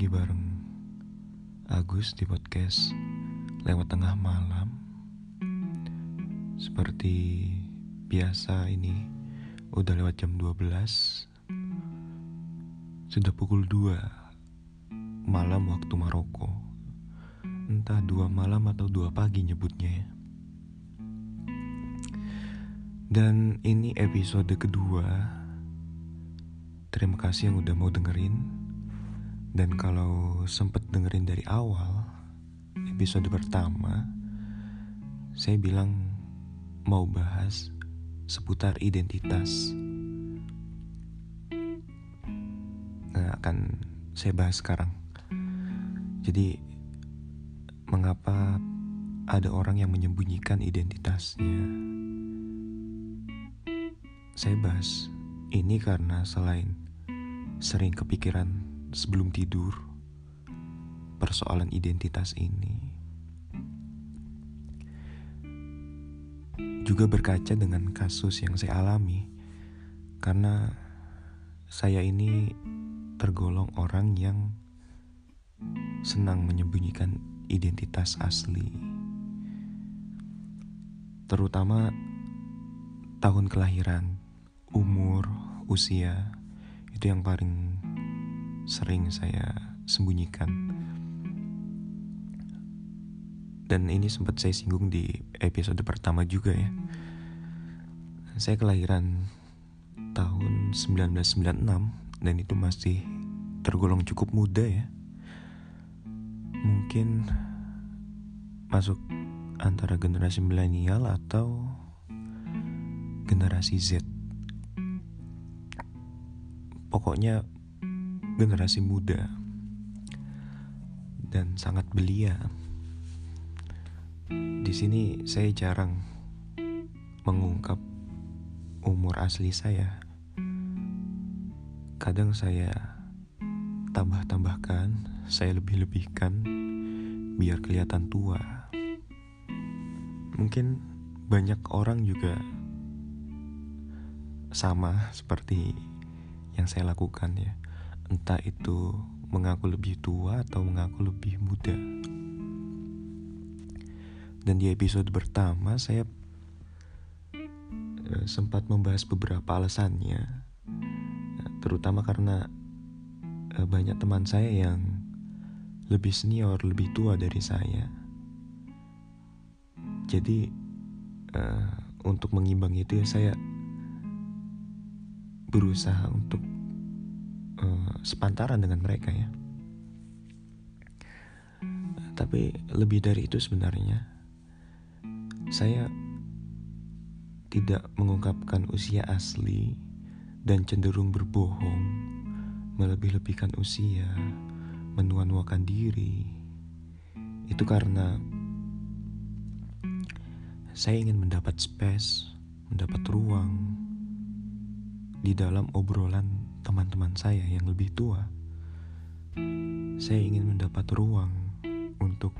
lagi bareng Agus di podcast lewat tengah malam. Seperti biasa ini udah lewat jam 12. Sudah pukul 2 malam waktu Maroko. Entah dua malam atau dua pagi nyebutnya ya. Dan ini episode kedua. Terima kasih yang udah mau dengerin dan kalau sempet dengerin dari awal episode pertama, saya bilang mau bahas seputar identitas. Nah, akan saya bahas sekarang. Jadi, mengapa ada orang yang menyembunyikan identitasnya? Saya bahas ini karena selain sering kepikiran sebelum tidur persoalan identitas ini juga berkaca dengan kasus yang saya alami karena saya ini tergolong orang yang senang menyembunyikan identitas asli. Terutama tahun kelahiran umur usia itu yang paling sering saya sembunyikan. Dan ini sempat saya singgung di episode pertama juga ya. Saya kelahiran tahun 1996 dan itu masih tergolong cukup muda ya. Mungkin masuk antara generasi milenial atau generasi Z. Pokoknya generasi muda dan sangat belia. Di sini saya jarang mengungkap umur asli saya. Kadang saya tambah-tambahkan, saya lebih-lebihkan biar kelihatan tua. Mungkin banyak orang juga sama seperti yang saya lakukan ya entah itu mengaku lebih tua atau mengaku lebih muda. Dan di episode pertama saya uh, sempat membahas beberapa alasannya, terutama karena uh, banyak teman saya yang lebih senior, lebih tua dari saya. Jadi uh, untuk mengimbang itu ya saya berusaha untuk sepantaran dengan mereka ya. Tapi lebih dari itu sebenarnya saya tidak mengungkapkan usia asli dan cenderung berbohong, melebih-lebihkan usia, menua-nuakan diri. Itu karena saya ingin mendapat space, mendapat ruang di dalam obrolan teman-teman saya yang lebih tua, saya ingin mendapat ruang untuk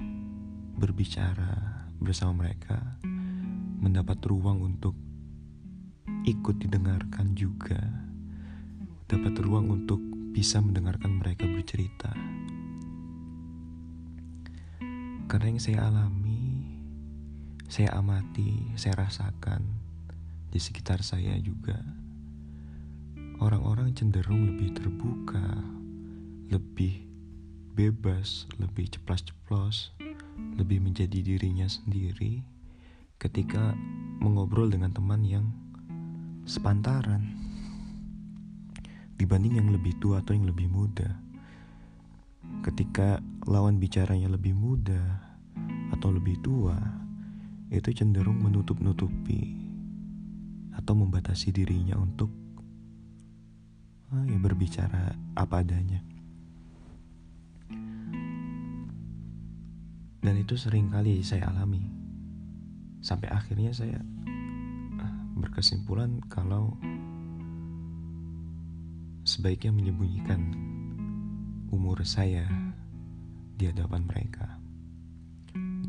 berbicara bersama mereka, mendapat ruang untuk ikut didengarkan juga, dapat ruang untuk bisa mendengarkan mereka bercerita. Karena yang saya alami, saya amati, saya rasakan di sekitar saya juga orang-orang cenderung lebih terbuka, lebih bebas, lebih ceplas-ceplos, lebih menjadi dirinya sendiri ketika mengobrol dengan teman yang sepantaran dibanding yang lebih tua atau yang lebih muda. Ketika lawan bicaranya lebih muda atau lebih tua, itu cenderung menutup-nutupi atau membatasi dirinya untuk oh, ya berbicara apa adanya. Dan itu sering kali saya alami. Sampai akhirnya saya ah, berkesimpulan kalau sebaiknya menyembunyikan umur saya di hadapan mereka.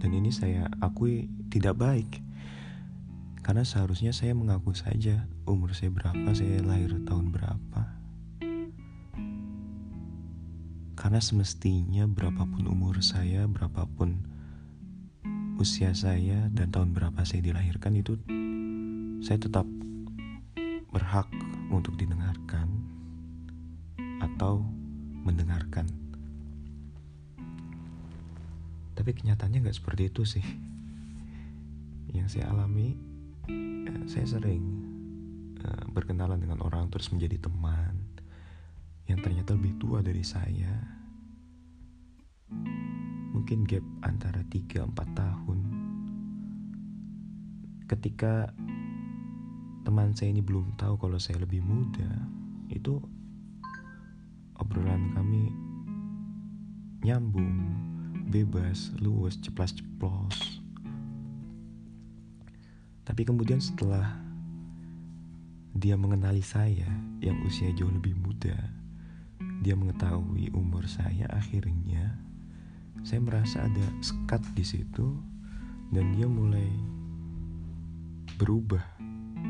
Dan ini saya akui tidak baik karena seharusnya saya mengaku saja umur saya berapa, saya lahir tahun berapa, Karena semestinya berapapun umur saya, berapapun usia saya dan tahun berapa saya dilahirkan itu saya tetap berhak untuk didengarkan atau mendengarkan. Tapi kenyataannya nggak seperti itu sih. Yang saya alami, ya, saya sering uh, berkenalan dengan orang terus menjadi teman yang ternyata lebih tua dari saya. Mungkin gap antara 3-4 tahun. Ketika teman saya ini belum tahu kalau saya lebih muda, itu obrolan kami nyambung, bebas, luas, ceplas-ceplos. Tapi kemudian setelah dia mengenali saya yang usia jauh lebih muda, dia mengetahui umur saya akhirnya saya merasa ada sekat di situ dan dia mulai berubah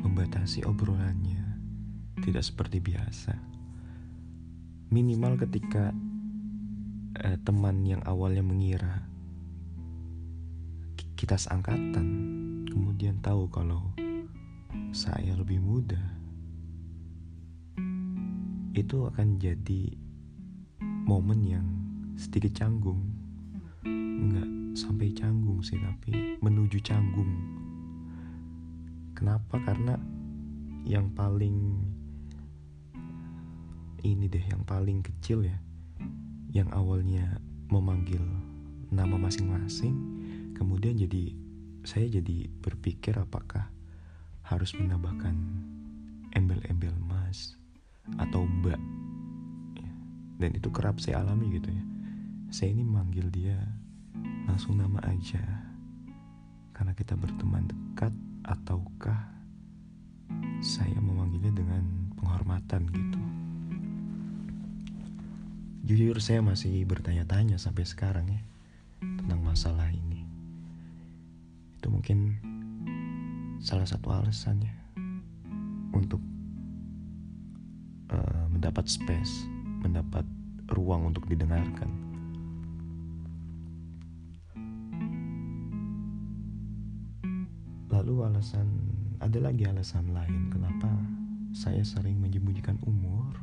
membatasi obrolannya. Tidak seperti biasa. Minimal ketika eh, teman yang awalnya mengira kita seangkatan kemudian tahu kalau saya lebih muda itu akan jadi momen yang sedikit canggung. Nggak sampai canggung sih tapi menuju canggung. Kenapa? Karena yang paling ini deh yang paling kecil ya yang awalnya memanggil nama masing-masing kemudian jadi saya jadi berpikir apakah harus menambahkan embel-embel mas atau mbak. Dan itu kerap saya alami gitu ya. Saya ini manggil dia langsung nama aja. Karena kita berteman dekat ataukah saya memanggilnya dengan penghormatan gitu. Jujur saya masih bertanya-tanya sampai sekarang ya tentang masalah ini. Itu mungkin salah satu alasannya untuk uh, mendapat space mendapat ruang untuk didengarkan. Lalu alasan ada lagi alasan lain kenapa saya sering menyembunyikan umur.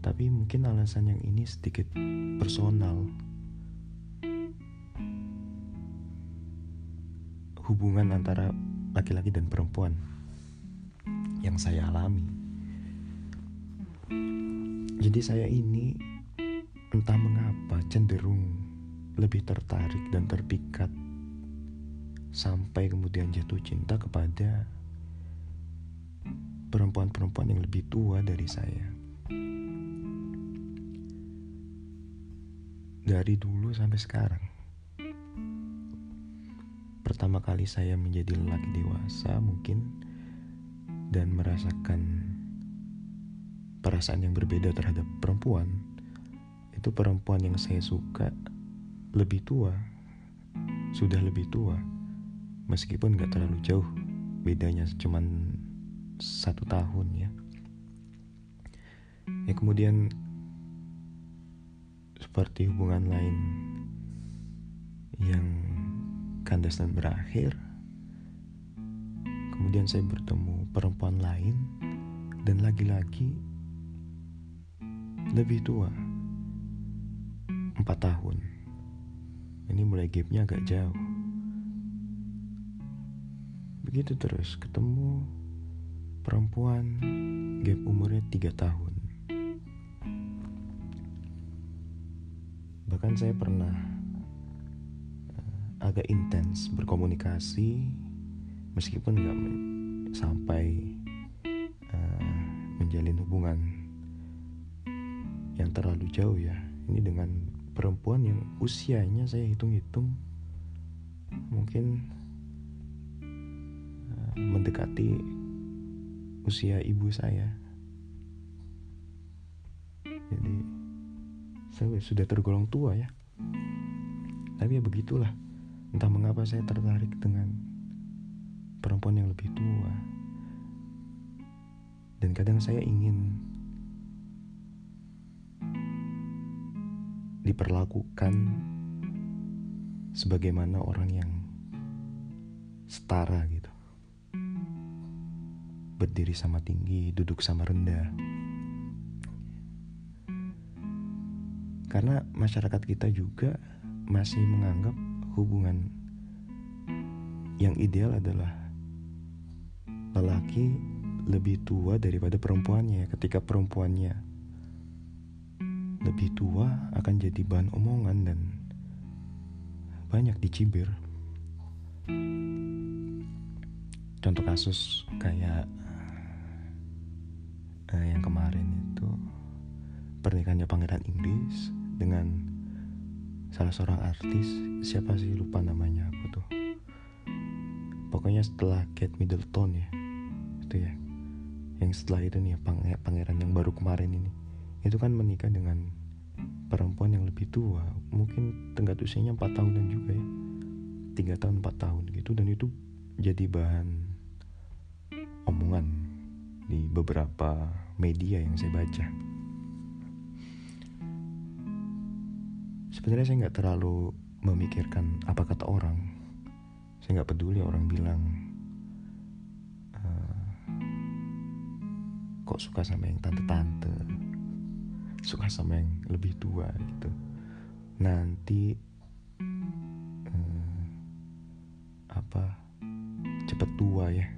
Tapi mungkin alasan yang ini sedikit personal. Hubungan antara laki-laki dan perempuan yang saya alami. Jadi saya ini entah mengapa cenderung lebih tertarik dan terpikat sampai kemudian jatuh cinta kepada perempuan-perempuan yang lebih tua dari saya. Dari dulu sampai sekarang. Pertama kali saya menjadi lelaki dewasa mungkin dan merasakan perasaan yang berbeda terhadap perempuan itu perempuan yang saya suka lebih tua sudah lebih tua meskipun gak terlalu jauh bedanya cuman satu tahun ya. Ya kemudian seperti hubungan lain yang kandas dan berakhir kemudian saya bertemu perempuan lain dan lagi-lagi lebih tua. Empat tahun. Ini mulai gapnya agak jauh. Begitu terus ketemu perempuan gap umurnya tiga tahun. Bahkan saya pernah uh, agak intens berkomunikasi meskipun nggak sampai uh, menjalin hubungan yang terlalu jauh ya. Ini dengan perempuan yang usianya saya hitung-hitung mungkin uh, mendekati usia ibu saya. Jadi saya sudah tergolong tua ya. Tapi ya begitulah. Entah mengapa saya tertarik dengan perempuan yang lebih tua. Dan kadang saya ingin diperlakukan sebagaimana orang yang setara gitu. Berdiri sama tinggi duduk sama rendah. Karena masyarakat kita juga masih menganggap hubungan yang ideal adalah lelaki lebih tua daripada perempuannya. Ketika perempuannya lebih tua akan jadi bahan omongan dan banyak dicibir. Contoh kasus kayak uh, yang kemarin itu pernikahannya pangeran Inggris dengan salah seorang artis. Siapa sih? Lupa namanya aku tuh. Pokoknya setelah Kate Middleton ya itu ya yang setelah itu nih pangeran yang baru kemarin ini itu kan menikah dengan perempuan yang lebih tua. Mungkin tenggat usianya 4 tahunan juga ya. Tiga tahun 4 tahun gitu. Dan itu jadi bahan omongan di beberapa media yang saya baca. Sebenarnya saya nggak terlalu memikirkan apa kata orang. Saya nggak peduli orang bilang uh, kok suka sama yang tante-tante suka sama yang lebih tua gitu. Nanti uh, apa cepet tua ya.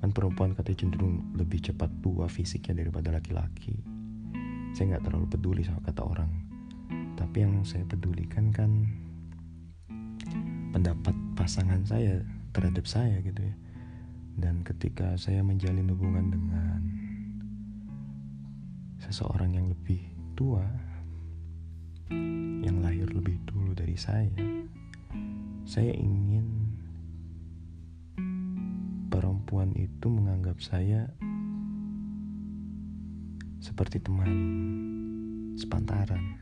Kan perempuan katanya cenderung lebih cepat tua fisiknya daripada laki-laki. Saya nggak terlalu peduli sama kata orang. Tapi yang saya pedulikan kan pendapat pasangan saya terhadap saya gitu ya. Dan ketika saya menjalin hubungan dengan seseorang yang lebih tua yang lahir lebih dulu dari saya saya ingin perempuan itu menganggap saya seperti teman sepantaran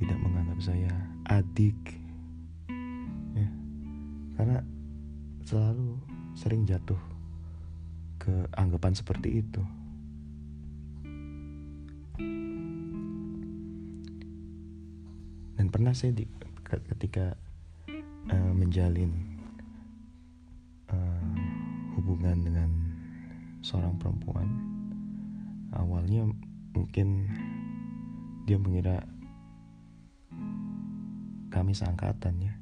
tidak menganggap saya adik. Ya karena selalu sering jatuh ke anggapan seperti itu dan pernah saya di, ketika uh, menjalin uh, hubungan dengan seorang perempuan awalnya mungkin dia mengira kami seangkatan ya.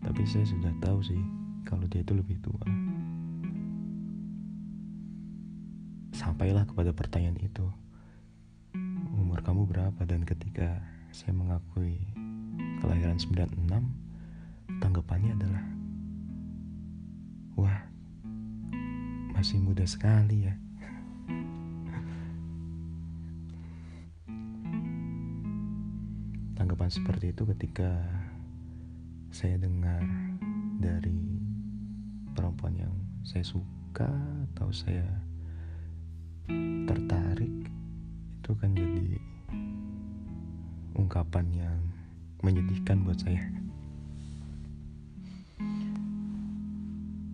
Tapi saya sudah tahu sih kalau dia itu lebih tua. Sampailah kepada pertanyaan itu berapa dan ketika saya mengakui kelahiran 96 tanggapannya adalah wah masih muda sekali ya. Tanggapan seperti itu ketika saya dengar dari perempuan yang saya suka atau saya tertarik itu kan jadi ungkapan yang menyedihkan buat saya.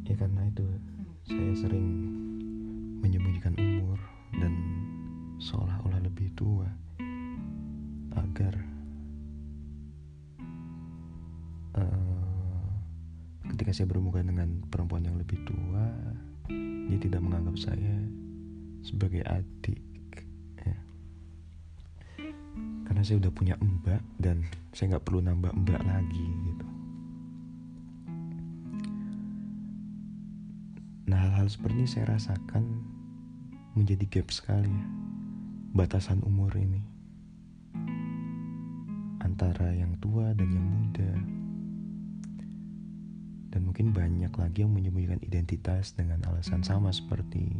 Ya karena itu saya sering menyembunyikan umur dan seolah-olah lebih tua agar ketika saya berhubungan dengan perempuan yang lebih tua dia tidak menganggap saya sebagai adik saya udah punya mbak dan saya nggak perlu nambah mbak lagi gitu. Nah hal-hal seperti ini saya rasakan menjadi gap sekali ya batasan umur ini. Antara yang tua dan yang muda. Dan mungkin banyak lagi yang menyembunyikan identitas dengan alasan sama seperti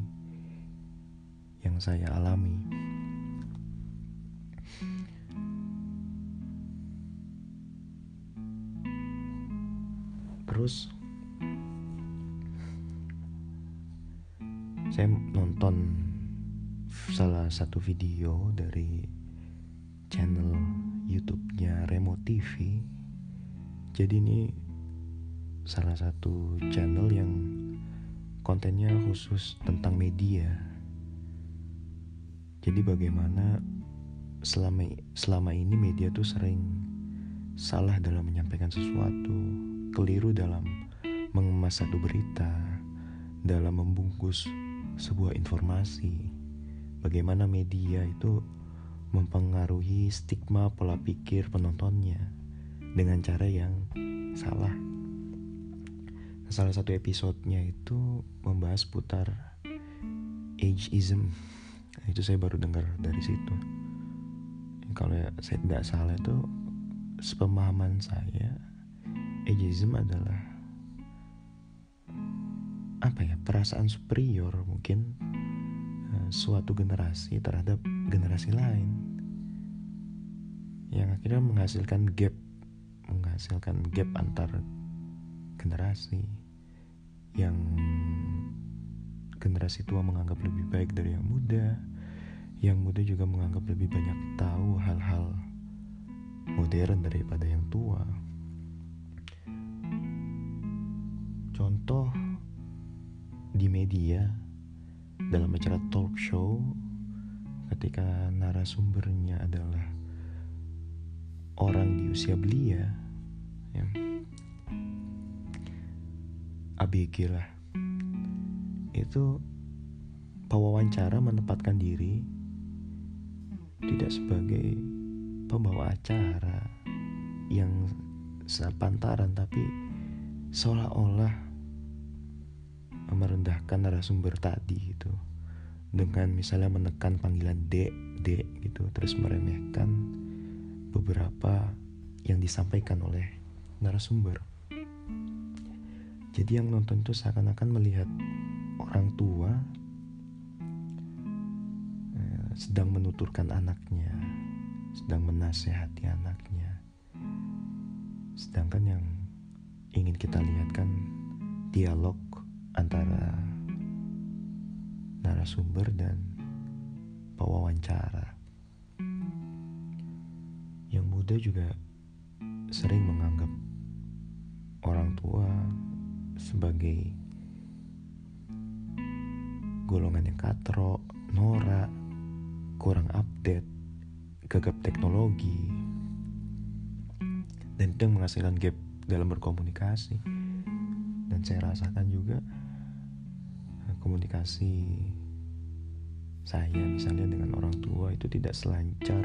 yang saya alami. Terus saya nonton salah satu video dari channel YouTube-nya Remo TV. Jadi ini salah satu channel yang kontennya khusus tentang media. Jadi bagaimana selama selama ini media tuh sering salah dalam menyampaikan sesuatu, keliru dalam mengemas satu berita, dalam membungkus sebuah informasi. Bagaimana media itu mempengaruhi stigma pola pikir penontonnya dengan cara yang salah. Salah satu episodenya itu membahas putar ageism. Itu saya baru dengar dari situ. Kalau saya tidak salah itu sepemahaman saya ageism adalah apa ya perasaan superior mungkin uh, suatu generasi terhadap generasi lain yang akhirnya menghasilkan gap menghasilkan gap antar generasi yang generasi tua menganggap lebih baik dari yang muda yang muda juga menganggap lebih banyak tahu hal-hal modern daripada yang tua contoh di media dalam acara talk show ketika narasumbernya adalah orang di usia belia ya ABG lah. Itu pewawancara menempatkan diri tidak sebagai pembawa acara yang sepantaran tapi seolah-olah merendahkan narasumber tadi gitu. Dengan misalnya menekan panggilan D D gitu terus meremehkan beberapa yang disampaikan oleh narasumber. Jadi yang nonton itu seakan-akan melihat orang tua eh, sedang menuturkan anaknya sedang menasehati anaknya. Sedangkan yang ingin kita lihat kan dialog antara narasumber dan pewawancara. Yang muda juga sering menganggap orang tua sebagai golongan yang katrok, norak, kurang update, gagap teknologi, dan itu menghasilkan gap dalam berkomunikasi. Dan saya rasakan juga komunikasi saya misalnya dengan orang tua itu tidak selancar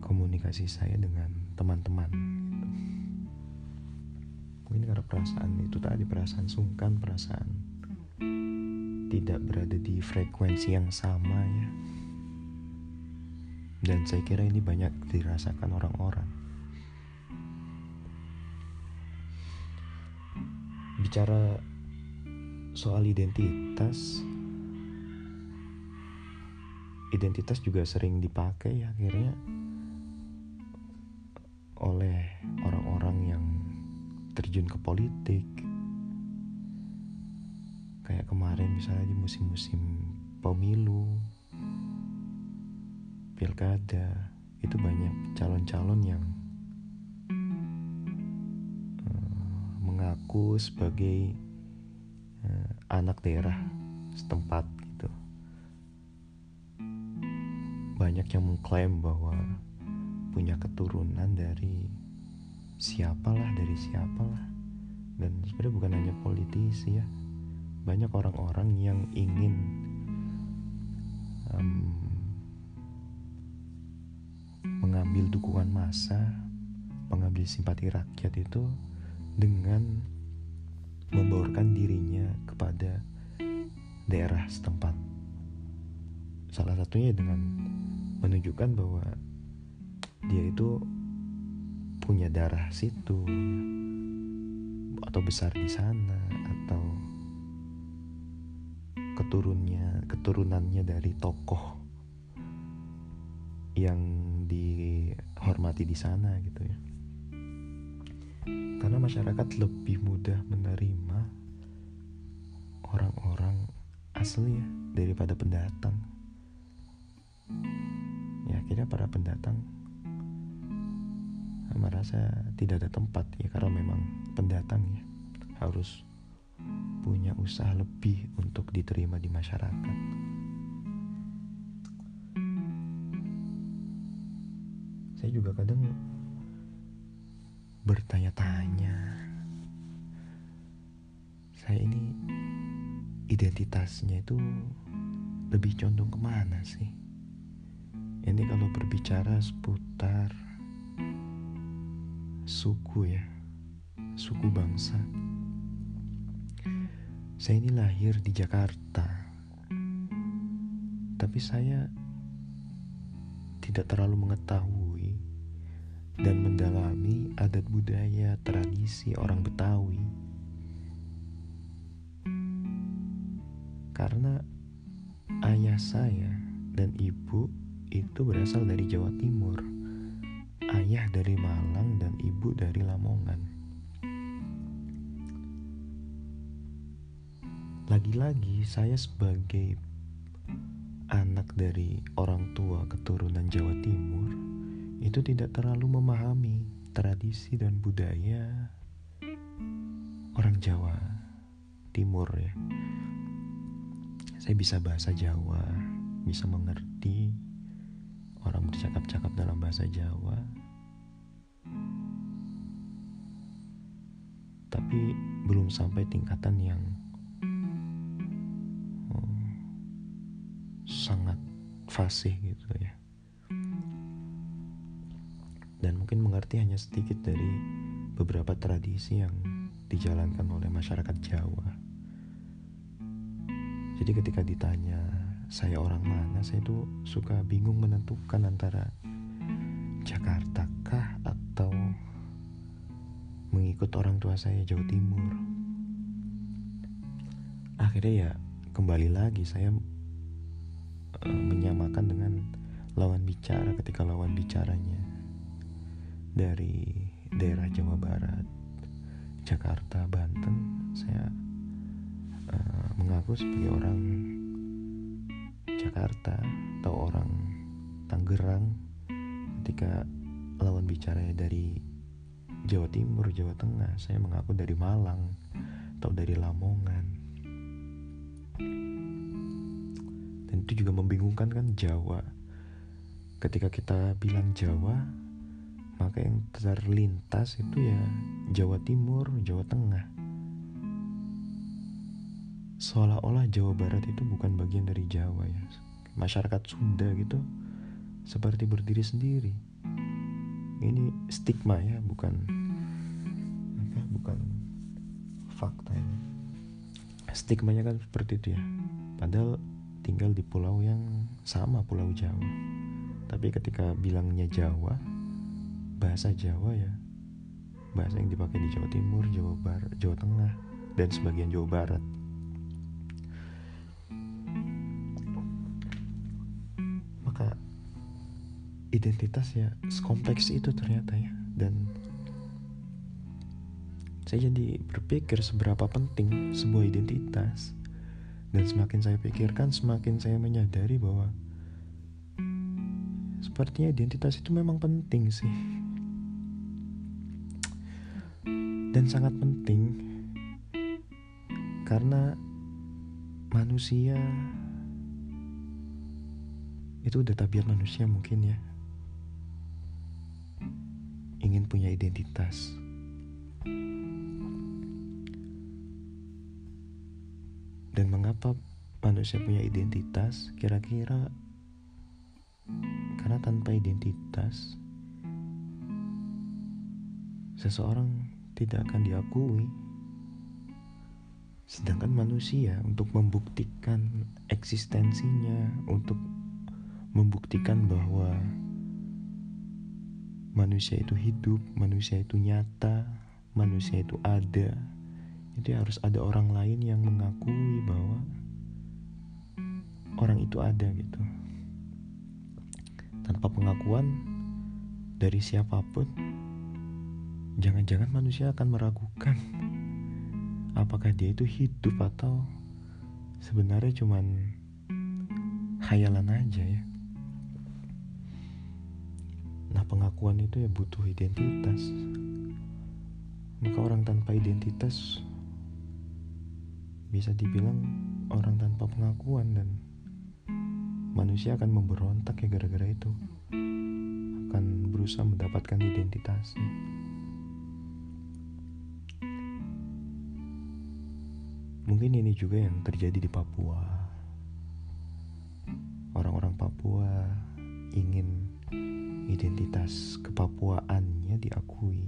komunikasi saya dengan teman-teman. Mungkin karena perasaan itu tadi perasaan sungkan perasaan tidak berada di frekuensi yang sama ya. Dan saya kira ini banyak dirasakan orang-orang. Bicara soal identitas. Identitas juga sering dipakai akhirnya oleh orang-orang yang terjun ke politik. Kayak kemarin misalnya di musim-musim pemilu pilkada itu banyak calon-calon yang uh, mengaku sebagai anak daerah setempat gitu. Banyak yang mengklaim bahwa punya keturunan dari siapalah dari siapalah. Dan sebenarnya bukan hanya politisi ya. Banyak orang-orang yang ingin um, mengambil dukungan massa mengambil simpati rakyat itu dengan membaurkan dirinya kepada daerah setempat. Salah satunya dengan menunjukkan bahwa dia itu punya darah situ atau besar di sana atau keturunnya keturunannya dari tokoh yang dihormati di sana gitu ya karena masyarakat lebih mudah menerima orang-orang asli ya daripada pendatang. Ya akhirnya para pendatang merasa tidak ada tempat ya karena memang pendatang ya harus punya usaha lebih untuk diterima di masyarakat. Saya juga kadang bertanya-tanya. Saya ini identitasnya itu lebih condong ke mana sih? Ini kalau berbicara seputar suku ya suku bangsa. Saya ini lahir di Jakarta. Tapi saya tidak terlalu mengetahui dan mendalami adat budaya tradisi orang Betawi karena ayah saya dan ibu itu berasal dari Jawa Timur. Ayah dari Malang dan ibu dari Lamongan. Lagi-lagi saya sebagai anak dari orang tua keturunan Jawa Timur itu tidak terlalu memahami tradisi dan budaya orang Jawa Timur ya. Saya bisa bahasa Jawa, bisa mengerti orang bercakap-cakap dalam bahasa Jawa tapi belum sampai tingkatan yang oh, sangat fasih gitu ya mengerti hanya sedikit dari beberapa tradisi yang dijalankan oleh masyarakat Jawa. Jadi ketika ditanya saya orang mana? Saya tuh suka bingung menentukan antara Jakarta kah atau mengikut orang tua saya Jawa Timur. Akhirnya ya kembali lagi saya uh, menyamakan dengan lawan bicara ketika lawan bicaranya dari daerah Jawa Barat Jakarta Banten saya uh, mengaku sebagai orang Jakarta atau orang Tangerang ketika lawan bicaranya dari Jawa Timur, Jawa Tengah, saya mengaku dari Malang atau dari Lamongan. Dan itu juga membingungkan kan Jawa. Ketika kita bilang Jawa, maka yang terlintas itu ya Jawa Timur, Jawa Tengah. Seolah-olah Jawa Barat itu bukan bagian dari Jawa ya. Masyarakat Sunda gitu seperti berdiri sendiri. Ini stigma ya, bukan apa, bukan fakta ini. Stigmanya kan seperti itu ya. Padahal tinggal di pulau yang sama Pulau Jawa. Tapi ketika bilangnya Jawa, bahasa Jawa ya. Bahasa yang dipakai di Jawa Timur, Jawa Barat, Jawa Tengah, dan sebagian Jawa Barat. Maka identitas ya sekompleks itu ternyata ya. Dan saya jadi berpikir seberapa penting sebuah identitas. Dan semakin saya pikirkan semakin saya menyadari bahwa sepertinya identitas itu memang penting sih dan sangat penting. Karena manusia itu udah tabiat manusia mungkin ya ingin punya identitas. Dan mengapa manusia punya identitas? Kira-kira karena tanpa identitas seseorang tidak akan diakui sedangkan manusia untuk membuktikan eksistensinya untuk membuktikan bahwa manusia itu hidup, manusia itu nyata, manusia itu ada. Itu harus ada orang lain yang mengakui bahwa orang itu ada gitu. Tanpa pengakuan dari siapa pun, jangan-jangan manusia akan meragukan apakah dia itu hidup atau sebenarnya cuman khayalan aja ya. Nah pengakuan itu ya butuh identitas Maka orang tanpa identitas Bisa dibilang orang tanpa pengakuan dan Manusia akan memberontak ya gara-gara itu Akan berusaha mendapatkan identitasnya. Mungkin ini juga yang terjadi di Papua. Orang-orang Papua ingin identitas kepapuaannya diakui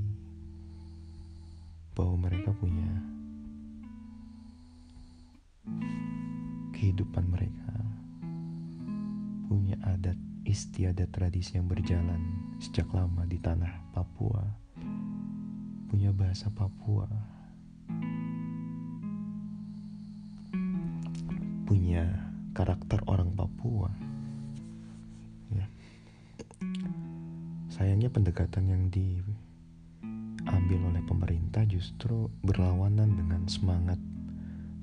bahwa mereka punya kehidupan mereka punya adat istiadat tradisi yang berjalan sejak lama di tanah Papua punya bahasa Papua punya karakter orang Papua. Ya. Sayangnya pendekatan yang diambil oleh pemerintah justru berlawanan dengan semangat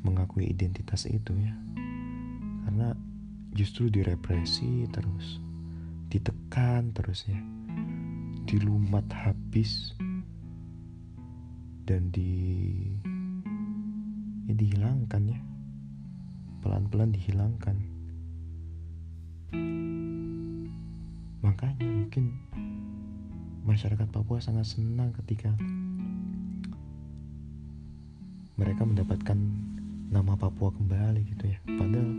mengakui identitas itu ya. Karena justru direpresi terus ditekan terus ya. Dilumat habis dan di ya dihilangkan ya pelan-pelan dihilangkan. Makanya mungkin masyarakat Papua sangat senang ketika mereka mendapatkan nama Papua kembali gitu ya. Padahal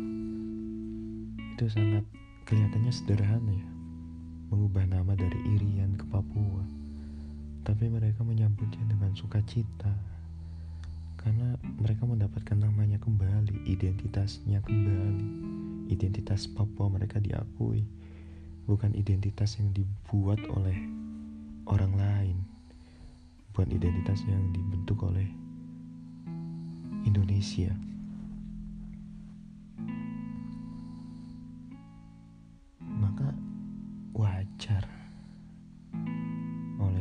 itu sangat kelihatannya sederhana ya mengubah nama dari Irian ke Papua. Tapi mereka menyambutnya dengan sukacita karena mereka mendapatkan namanya kembali identitasnya kembali. Identitas Papua mereka diakui bukan identitas yang dibuat oleh orang lain. Bukan identitas yang dibentuk oleh Indonesia.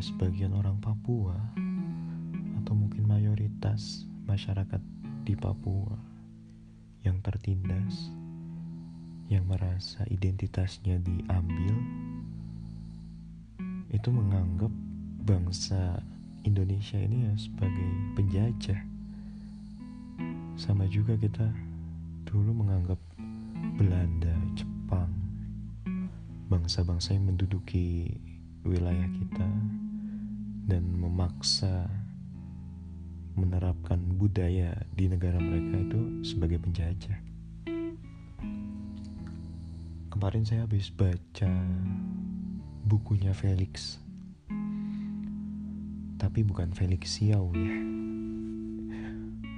Sebagian orang Papua atau mungkin mayoritas masyarakat di Papua yang tertindas, yang merasa identitasnya diambil, itu menganggap bangsa Indonesia ini ya sebagai penjajah. Sama juga kita dulu menganggap Belanda, Jepang, bangsa-bangsa yang menduduki wilayah kita dan memaksa menerapkan budaya di negara mereka itu sebagai penjajah. Kemarin saya habis baca bukunya Felix. Tapi bukan Felix Xiao ya.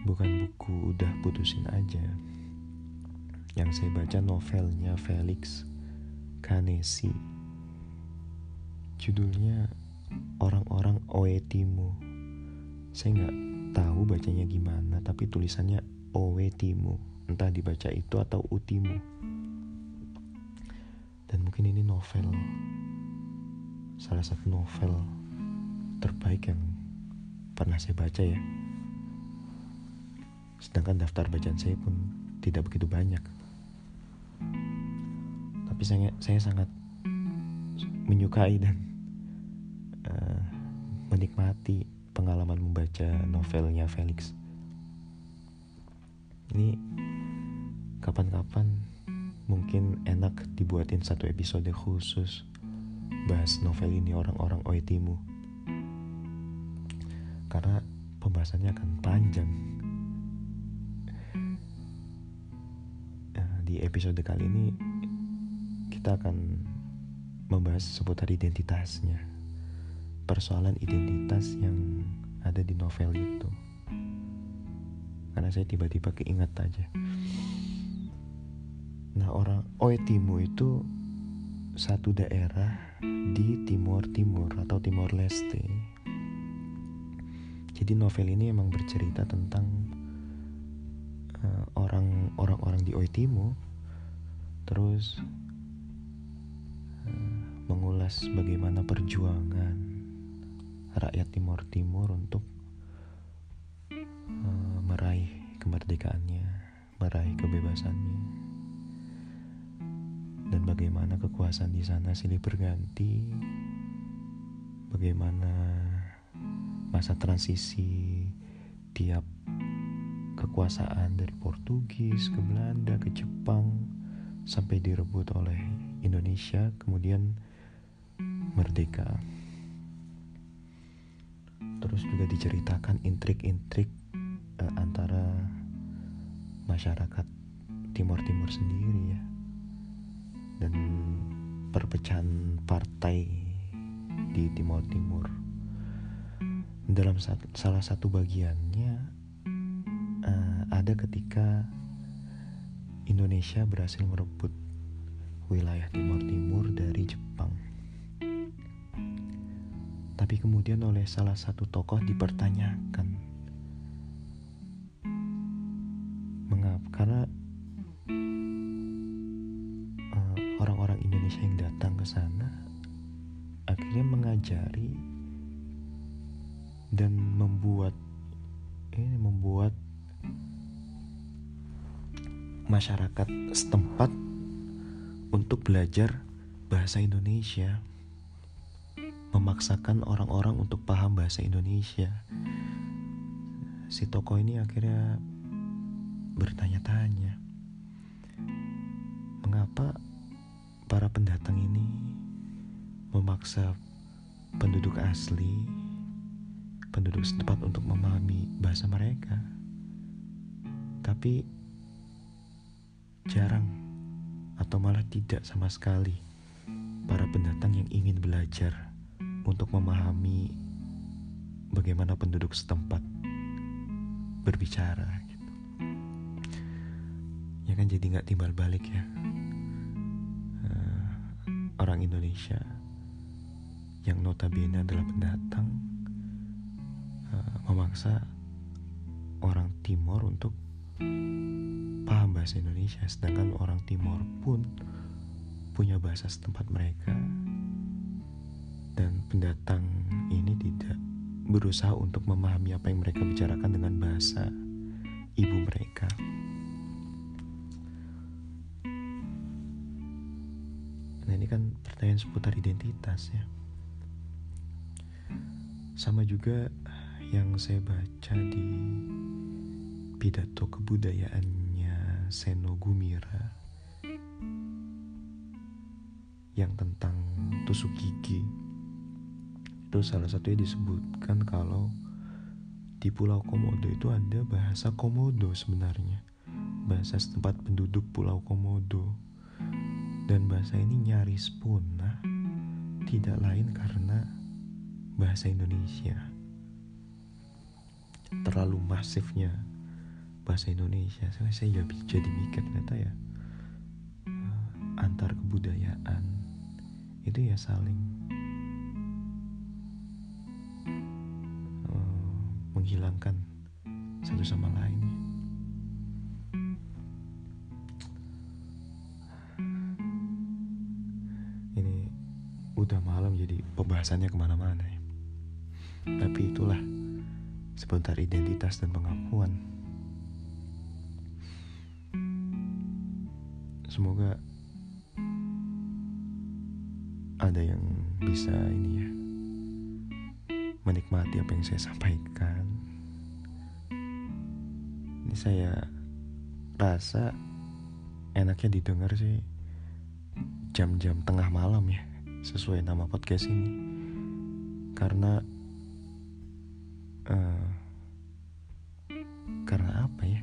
Bukan buku udah putusin aja. Yang saya baca novelnya Felix Kanesi. Judulnya orang-orang Oetimu. Saya nggak tahu bacanya gimana, tapi tulisannya Oetimu. Entah dibaca itu atau Utimu. Dan mungkin ini novel, salah satu novel terbaik yang pernah saya baca ya. Sedangkan daftar bacaan saya pun tidak begitu banyak. Tapi saya, saya sangat menyukai dan uh, menikmati pengalaman membaca novelnya Felix. Ini kapan-kapan mungkin enak dibuatin satu episode khusus bahas novel ini orang-orang Oetimu. Karena pembahasannya akan panjang. Nah, di episode kali ini kita akan membahas seputar identitasnya persoalan identitas yang ada di novel itu. Karena saya tiba-tiba keinget aja. Nah orang Oetimu itu satu daerah di Timur Timur atau Timor Leste. Jadi novel ini emang bercerita tentang uh, orang orang-orang di Oetimu terus uh, mengulas bagaimana perjuangan rakyat Timur Timur untuk uh, meraih kemerdekaannya, meraih kebebasannya, dan bagaimana kekuasaan di sana silih berganti, bagaimana masa transisi tiap kekuasaan dari Portugis ke Belanda ke Jepang sampai direbut oleh Indonesia kemudian merdeka terus juga diceritakan intrik-intrik uh, antara masyarakat Timur Timur sendiri ya. Dan perpecahan partai di Timur Timur dalam salah satu bagiannya uh, ada ketika Indonesia berhasil merebut wilayah Timur Timur dari Jepang tapi kemudian oleh salah satu tokoh dipertanyakan. Mengapa karena uh, orang-orang Indonesia yang datang ke sana akhirnya mengajari dan membuat ini membuat masyarakat setempat untuk belajar bahasa Indonesia memaksakan orang-orang untuk paham bahasa Indonesia. Si tokoh ini akhirnya bertanya-tanya, mengapa para pendatang ini memaksa penduduk asli, penduduk setempat untuk memahami bahasa mereka, tapi jarang atau malah tidak sama sekali para pendatang yang ingin belajar untuk memahami bagaimana penduduk setempat berbicara gitu. ya kan jadi nggak timbal balik ya uh, orang Indonesia yang notabene adalah pendatang uh, memaksa orang Timur untuk paham bahasa Indonesia sedangkan orang Timur pun punya bahasa setempat mereka dan pendatang ini tidak berusaha untuk memahami apa yang mereka bicarakan dengan bahasa ibu mereka. Nah ini kan pertanyaan seputar identitas ya. Sama juga yang saya baca di pidato kebudayaannya Seno Gumira yang tentang tusuk gigi itu salah satunya disebutkan kalau di Pulau Komodo itu ada bahasa Komodo sebenarnya. Bahasa setempat penduduk Pulau Komodo. Dan bahasa ini nyaris punah tidak lain karena bahasa Indonesia. Terlalu masifnya bahasa Indonesia. Saya saya jadi mikir ternyata ya eh, antar kebudayaan. Itu ya saling menghilangkan satu sama lain. Ini udah malam jadi pembahasannya ke mana-mana ya. Tapi itulah sebentar identitas dan pengakuan. Semoga ada yang bisa ini ya menikmati apa yang saya sampaikan. Ini saya rasa enaknya didengar sih jam-jam tengah malam ya, sesuai nama podcast ini. Karena uh, karena apa ya?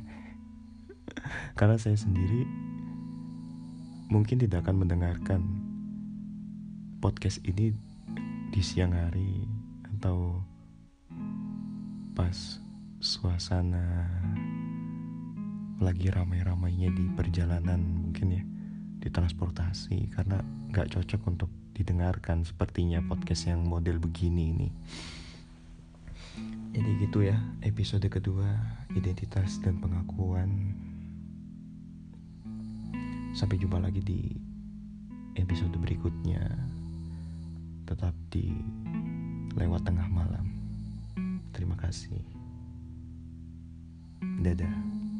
karena saya sendiri mungkin tidak akan mendengarkan podcast ini di siang hari atau pas suasana lagi ramai-ramainya di perjalanan mungkin ya di transportasi karena nggak cocok untuk didengarkan sepertinya podcast yang model begini ini. Jadi gitu ya episode kedua identitas dan pengakuan. Sampai jumpa lagi di episode berikutnya. Tetap di lewat tengah malam. Terima kasih. Dadah.